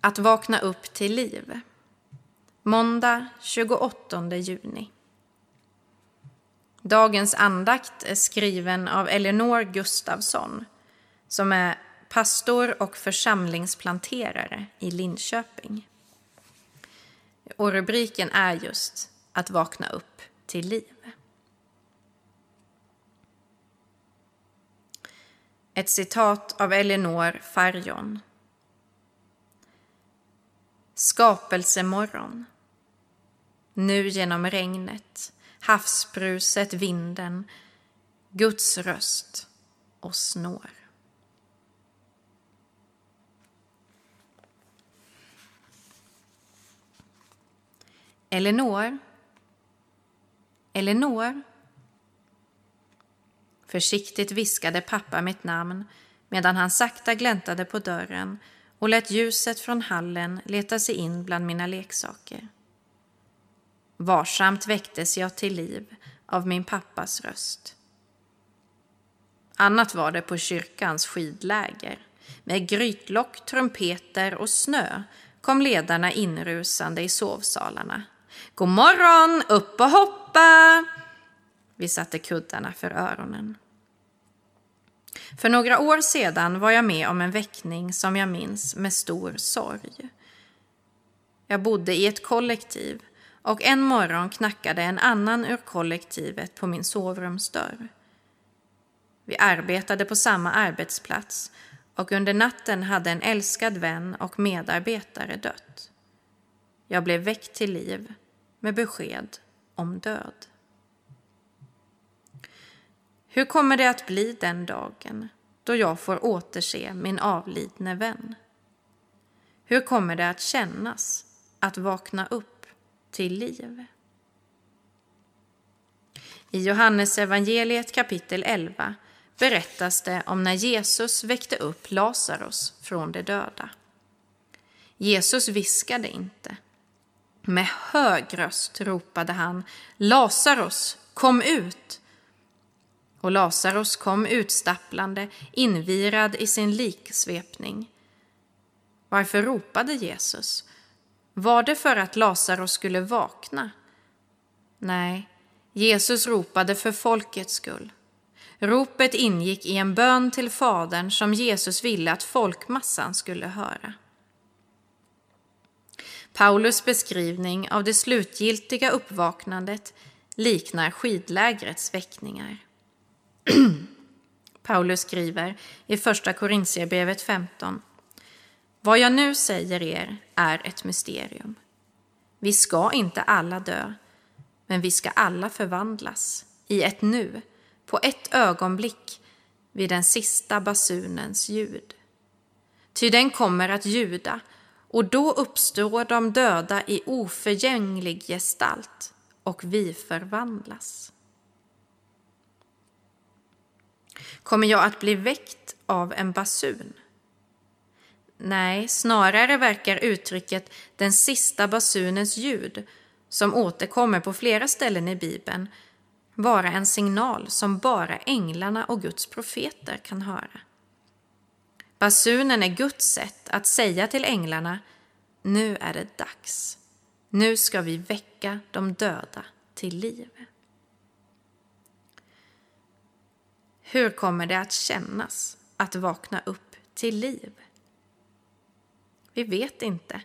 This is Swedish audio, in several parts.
Att vakna upp till liv. Måndag 28 juni. Dagens andakt är skriven av Elinor Gustafsson som är pastor och församlingsplanterare i Linköping. Och rubriken är just Att vakna upp till liv. Ett citat av Elinor Farjon. Skapelsemorgon. Nu genom regnet, havsbruset, vinden, Guds röst och snår. Elinor? Elinor? Försiktigt viskade pappa mitt namn medan han sakta gläntade på dörren och lät ljuset från hallen leta sig in bland mina leksaker. Varsamt väcktes jag till liv av min pappas röst. Annat var det på kyrkans skidläger. Med grytlock, trumpeter och snö kom ledarna inrusande i sovsalarna. God morgon, upp och hoppa! Vi satte kuddarna för öronen. För några år sedan var jag med om en väckning som jag minns med stor sorg. Jag bodde i ett kollektiv och en morgon knackade en annan ur kollektivet på min sovrumsdörr. Vi arbetade på samma arbetsplats och under natten hade en älskad vän och medarbetare dött. Jag blev väckt till liv med besked om död. Hur kommer det att bli den dagen då jag får återse min avlidne vän? Hur kommer det att kännas att vakna upp till liv? I Johannes evangeliet kapitel 11 berättas det om när Jesus väckte upp Lazarus från de döda. Jesus viskade inte. Med hög röst ropade han Lazarus, kom ut! Och Lazarus kom utstapplande, invirad i sin liksvepning. Varför ropade Jesus? Var det för att Lazarus skulle vakna? Nej, Jesus ropade för folkets skull. Ropet ingick i en bön till Fadern som Jesus ville att folkmassan skulle höra. Paulus beskrivning av det slutgiltiga uppvaknandet liknar skidlägrets väckningar. Paulus skriver i Första Korintierbrevet 15. Vad jag nu säger er är ett mysterium. Vi ska inte alla dö, men vi ska alla förvandlas i ett nu, på ett ögonblick, vid den sista basunens ljud. Ty den kommer att ljuda och då uppstår de döda i oförgänglig gestalt och vi förvandlas. Kommer jag att bli väckt av en basun? Nej, snarare verkar uttrycket den sista basunens ljud, som återkommer på flera ställen i Bibeln, vara en signal som bara änglarna och Guds profeter kan höra. Basunen är Guds sätt att säga till änglarna, nu är det dags. Nu ska vi väcka de döda till liv. Hur kommer det att kännas att vakna upp till liv? Vi vet inte.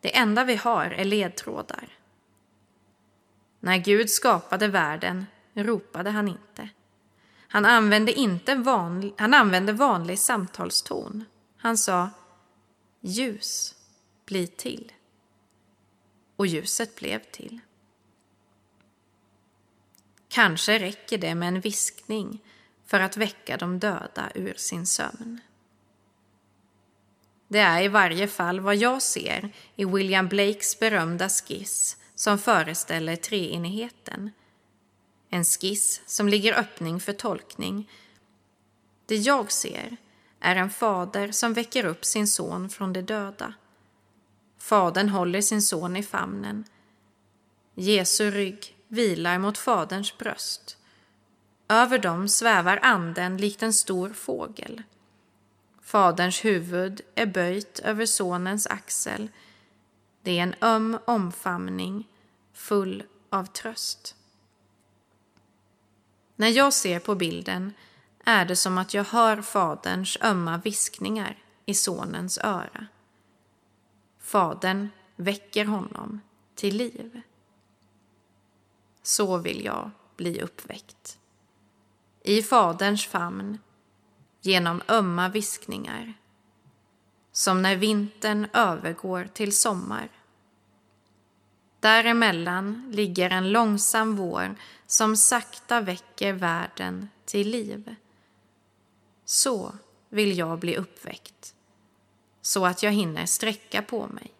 Det enda vi har är ledtrådar. När Gud skapade världen ropade han inte. Han använde, inte vanlig, han använde vanlig samtalston. Han sa ljus, bli till. Och ljuset blev till. Kanske räcker det med en viskning för att väcka de döda ur sin sömn. Det är i varje fall vad jag ser i William Blakes berömda skiss som föreställer treenigheten. En skiss som ligger öppning för tolkning. Det jag ser är en fader som väcker upp sin son från de döda. Fadern håller sin son i famnen. Jesu rygg vilar mot faderns bröst över dem svävar anden likt en stor fågel. Faderns huvud är böjt över sonens axel. Det är en öm omfamning full av tröst. När jag ser på bilden är det som att jag hör faderns ömma viskningar i sonens öra. Fadern väcker honom till liv. Så vill jag bli uppväckt. I Faderns famn, genom ömma viskningar som när vintern övergår till sommar. Däremellan ligger en långsam vår som sakta väcker världen till liv. Så vill jag bli uppväckt, så att jag hinner sträcka på mig,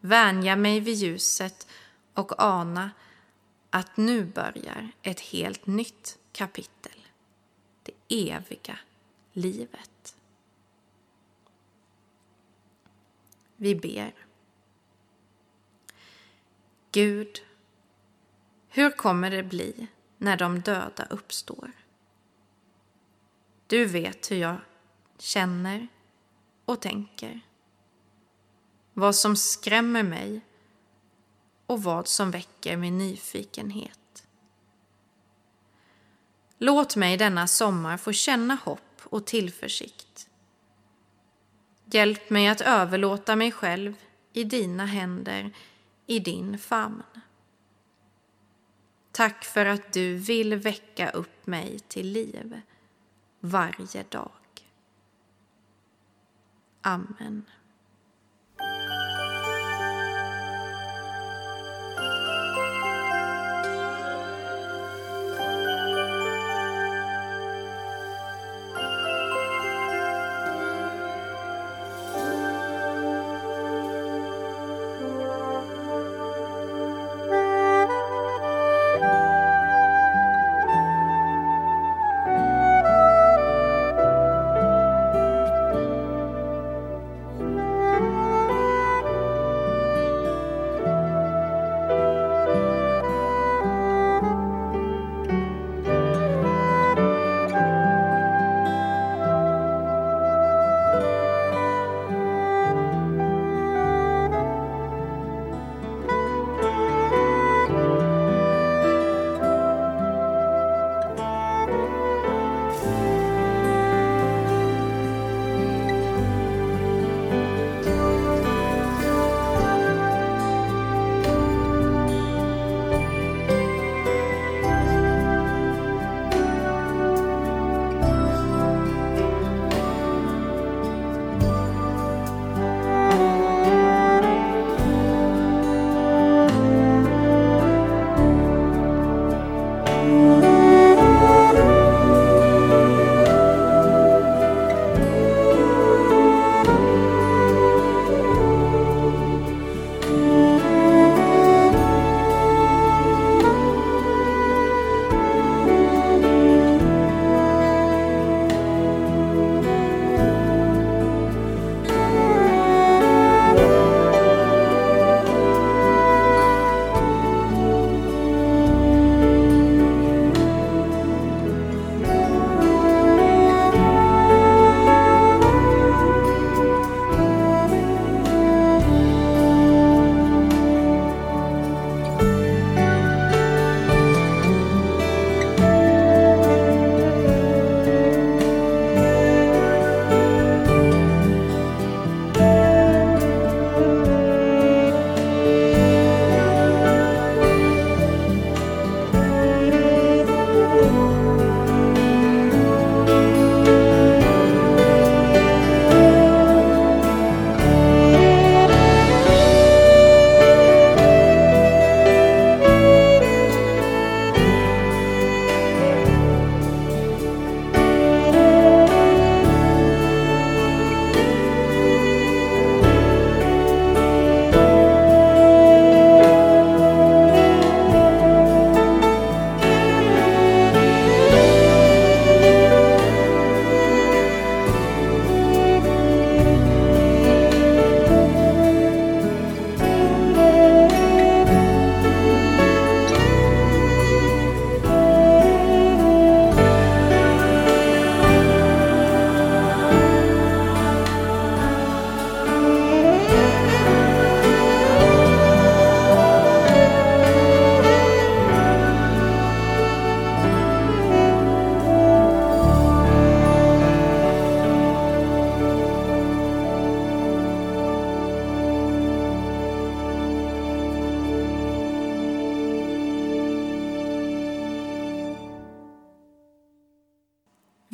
vänja mig vid ljuset och ana att nu börjar ett helt nytt kapitel. Eviga livet. Vi ber. Gud, hur kommer det bli när de döda uppstår? Du vet hur jag känner och tänker. Vad som skrämmer mig och vad som väcker min nyfikenhet. Låt mig denna sommar få känna hopp och tillförsikt. Hjälp mig att överlåta mig själv i dina händer, i din famn. Tack för att du vill väcka upp mig till liv varje dag. Amen.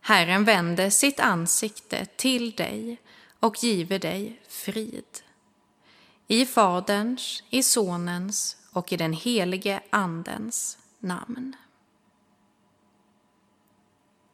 Herren vände sitt ansikte till dig och giver dig frid. I Faderns, i Sonens och i den helige Andens namn.